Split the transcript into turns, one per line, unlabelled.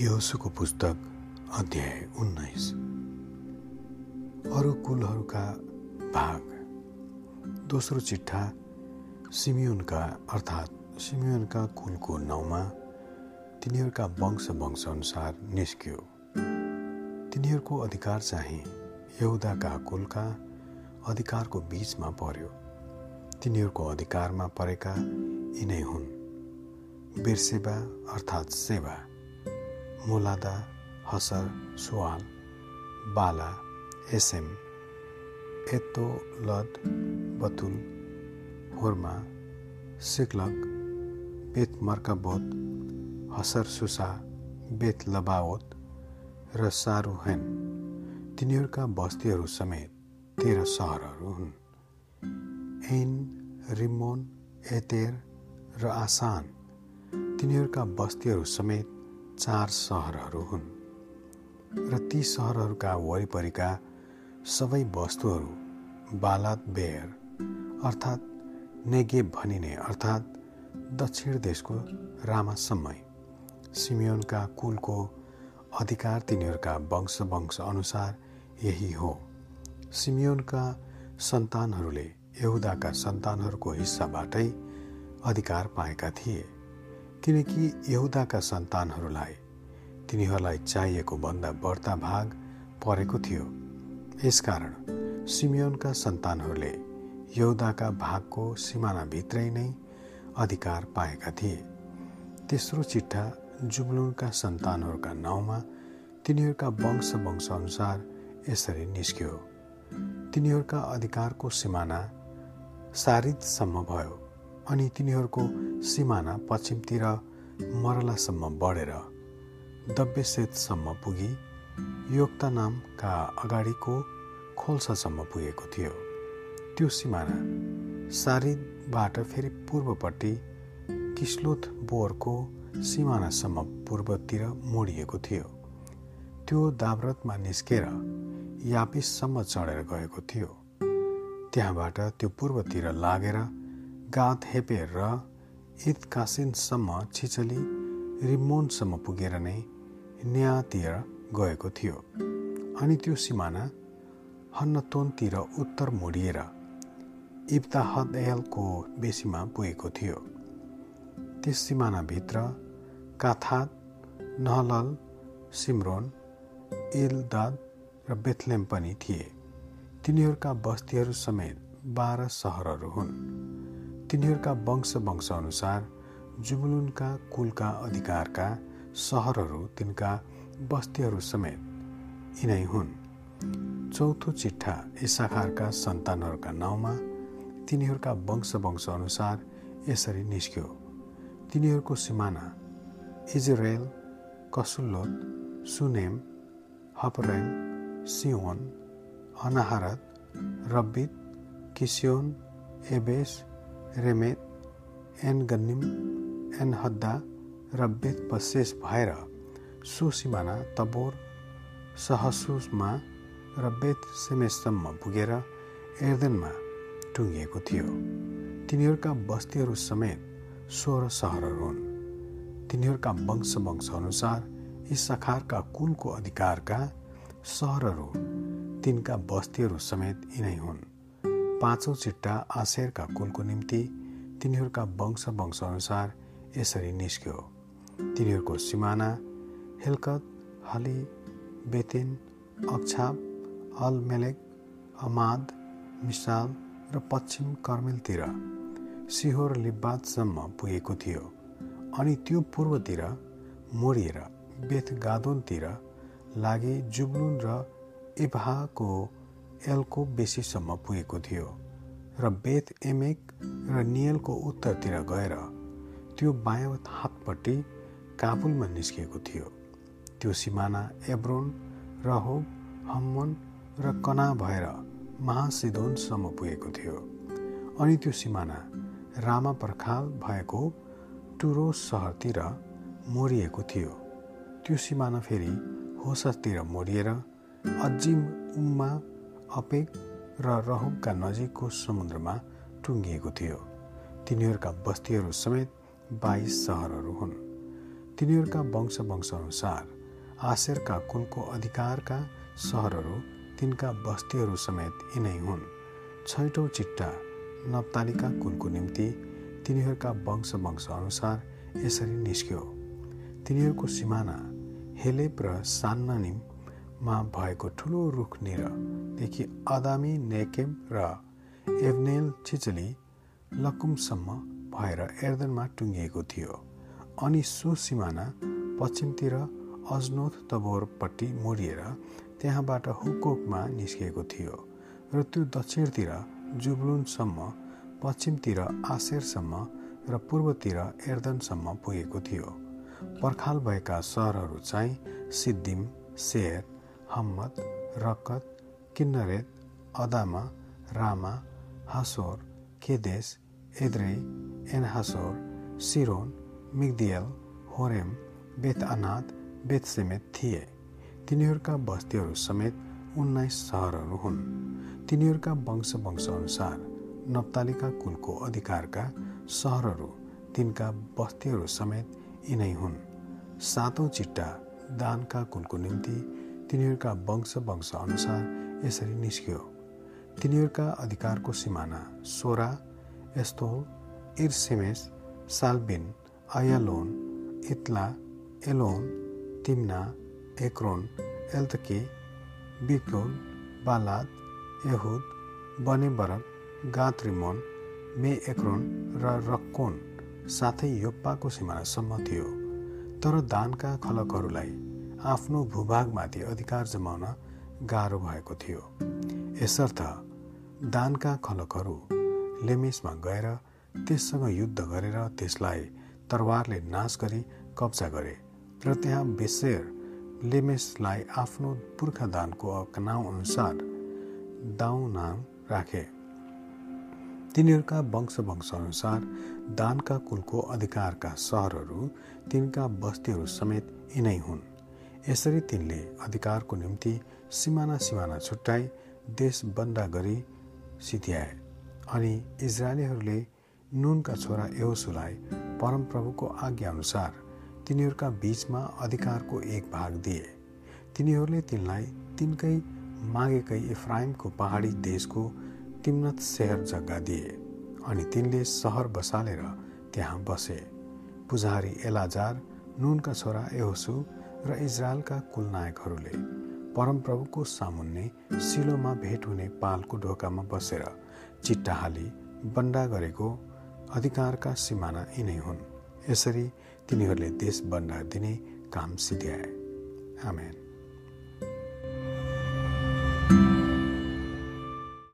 योसुको पुस्तक अध्याय उन्नाइस। अरू कुलहरूका भाग। दोस्रो चिट्ठा सिमियोनका अर्थात् सिमियोनका कुलको नाउँमा तिनीहरूका वंश वंशअनुसार निस्क्यो। तिनीहरूको अधिकार चाहिँ यहुदाका कुलका अधिकारको बिचमा पर्यो। तिनीहरूको अधिकारमा परेका यिनै हुन्। बिर्सेवा अर्थात् सेवा मुलादा हसर सुवाल बाला एसएम एतो लद बतुल होर्मा सिक्लक बेत मर्काबोत हसर सुसा बेत लबावत र सारुहेन तिनीहरूका बस्तीहरू समेत तेह्र सहरहरू हुन्। एन रिमोन एतेर र आसान तिनीहरूका बस्तीहरू समेत चार सहरहरू हुन् र ती सहरहरूका वरिपरिका सबै वस्तुहरू बालात बेयर अर्थात् नेगेब भनिने अर्थात् दक्षिण देशको रामासम्मै सिमियोनका कुलको अधिकार तिनीहरूका वंश वंश अनुसार यही हो। सिमियोनका सन्तानहरूले यहुदाका सन्तानहरूको हिस्साबाटै अधिकार पाएका थिए। किनकि यहुदाका सन्तानहरूलाई तिनीहरूलाई चाहिएको भन्दा बढ्ता भाग परेको थियो। यसकारण सिमियोनका सन्तानहरूले यहुदाका भागको सिमानाभित्रै नै अधिकार पाएका थिए। तेस्रो चिट्ठा जुब्लुनका सन्तानहरूका नाउँमा तिनीहरूका वंश वंशअनुसार यसरी निस्क्यो। तिनीहरूका अधिकारको सिमाना सारिदसम्म भयो। अनि तिनीहरूको सिमाना पश्चिमतिर मरलासम्म बढेर दब्यसेतसम्म पुगी योक्ता नामका अगाडिको खोल्सासम्म पुगेको थियो। त्यो सिमाना सारिदबाट फेरि पूर्वपट्टि किस्लोथ बोरको सिमानासम्म पूर्वतिर मोडिएको थियो। त्यो दाब्रतमा निस्केर यापिससम्म चढेर गएको थियो। त्यहाँबाट त्यो पूर्वतिर लागेर गात हेपेर र ईद कासिनसम्म छिचली रिमोनसम्म पुगेर नै न्यातिर गएको थियो। अनि त्यो सिमाना हन्नतोनतिर उत्तर मोडिएर इब्ताहदयलको बेसीमा पुगेको थियो। त्यस सिमानाभित्र काथात नहलल सिमरोन इलदाद र बेथलेम पनि थिए। तिनीहरूका बस्तीहरू समेत बाह्र सहरहरू हुन्। तिनीहरूका वंश वंशअनुसार जुबुलुनका कुलका अधिकारका सहरहरू तिनका बस्तीहरू समेत यिनै हुन्। चौथो चिट्ठा इसाखारका सन्तानहरूका नाउँमा तिनीहरूका वंश वंशअनुसार यसरी निस्क्यो। तिनीहरूको सिमाना Israel Chesulloth Shunem Hapharaim Shion Anaharath Rabbith Kishion Ebez Remeth En Gannim En Haddah र बेत पशेष भएर सुसिमाना तबोर सहसुसमा र बेत सेमेसम्म पुगेर एर्देनमा टुङ्गिएको थियो। तिनीहरूका बस्तीहरू समेत सोह्र सहरहरू हुन्। तिनीहरूका वंश वंशअनुसार यी सखारका कुलको अधिकारका सहरहरू तिनका बस्तीहरू समेत यिनै हुन्। पाँचौँ चिट्टा आशेरका कुलको निम्ति तिनीहरूका वंश वंशअनुसार यसरी निस्क्यो। तिनीहरूको सिमाना हेलकत हली बेतेन अक्षाप अलमेलेक अमाद मिसाल र पश्चिम कर्मेलतिर सिहोर लिब्बातसम्म पुगेको थियो अनि त्यो पूर्वतिर मोडिएर बेथ गादोनतिर लागि जुब्लुन र इभाको एलको बेसीसम्म पुगेको थियो र बेथ एमेक र नियलको उत्तरतिर गएर त्यो बायाँ हातपट्टि काबुलमा निस्किएको थियो। त्यो सिमाना एब्रोन रहोब हम्मन र कना भएर महासिदोनसम्म पुगेको थियो अनि त्यो सिमाना रामा पर्खाल भएको टुरो सहरतिर मोडिएको थियो। त्यो सिमाना फेरि होसतिर मोडिएर अजिम उम्मा अपेक र रहुमका नजिकको समुद्रमा टुङ्गिएको थियो। तिनीहरूका बस्तीहरू समेत बाइस सहरहरू हुन्। तिनीहरूका वंश वंशअनुसार आशेरका कुलको अधिकारका सहरहरू तिनका बस्तीहरू समेत यिनै हुन्। छैटौँ चिट्टा नप्तालिका कुलको निम्ति तिनीहरूका वंश वंशअनुसार यसरी निस्क्यो। तिनीहरूको सिमाना हेलेप र सान्नानिममा भएको ठुलो रुख निरदेखि अदामी नेकेम र एभनेल छिचली लकुमसम्म भएर एर्दनमा टुङ्गिएको थियो। अनि सो सिमाना पश्चिमतिर अजनोथ तबोरपट्टि मोडिएर त्यहाँबाट हुकोकमा निस्किएको थियो। र त्यो दक्षिणतिर जुबलुनसम्म पश्चिमतिर आशेरसम्म र पूर्वतिर एर्दनसम्म पुगेको थियो। पर्खाल भएका सहरहरू चाहिँ सिद्धिम सेर हम्मत रकत किन्नरेत अदामा रामा हासोर केदेश एद्रे एनहासोर सिरोन मिग्दियल होरेम बेत अनाथ बेत समेत थिए। तिनीहरूका बस्तीहरू समेत उन्नाइस सहरहरू हुन्। तिनीहरूका वंश वंशअनुसार नप्तालिका कुलको अधिकारका सहरहरू तिनका बस्तीहरू समेत यिनै हुन्। सातौँ चिट्टा दानका कुलको निम्ति तिनीहरूका वंश वंश अनुसार यसरी निस्क्यो। तिनीहरूका अधिकारको सिमाना Zorah Eshtaol Irshemesh Shaalabbin Aijalon Ithlah Elon Timnah Ekron Eltekeh बिक्लोन Baalath Jehud Beneberak Gathrimmon मे एक्रोन र रक्कोन साथै योप्पाको सिमानासम्म थियो। तर दानका खलकहरूलाई आफ्नो भूभागमाथि अधिकार जमाउन गाह्रो भएको थियो। यसर्थ दानका खलकहरू लेमेसमा गएर त्यससँग युद्ध गरेर त्यसलाई तरवारले नाश गरी कब्जा गरे र त्यहाँ बेसेर लेमेसलाई आफ्नो पुर्खा दानको नाउँ अनुसार दाउ नाम राखे। तिनीहरूका वंश वंशअनुसार दानका कुलको अधिकारका सहरहरू तिनका बस्तीहरू समेत यिनै हुन्। यसरी तिनले अधिकारको निम्ति सिमाना सिमाना छुट्याई देश बन्दा गरी सिध्याए अनि इजरायलीहरूले नुनका छोरा एहोसुलाई परमप्रभुको आज्ञाअनुसार तिनीहरूका बीचमा अधिकारको एक भाग दिए। तिनीहरूले तिनलाई तिनकै मागेकै इफ्राइमको पहाडी देशको तिम्नत सहर जग्गा दिए अनि तिनले सहर बसालेर त्यहाँ बसे। पुजारी एलाजार नुनका छोरा एहोसु र इजरायलका कुलनायकहरूले परमप्रभुको सामुन्ने सिलोमा भेट हुने पालको ढोकामा बसेर चिट्टा हाली बन्डा गरेको अधिकारका सिमाना यिनै हुन्। यसरी तिनीहरूले देश बन्डा दिने काम सिध्याए। आमेन।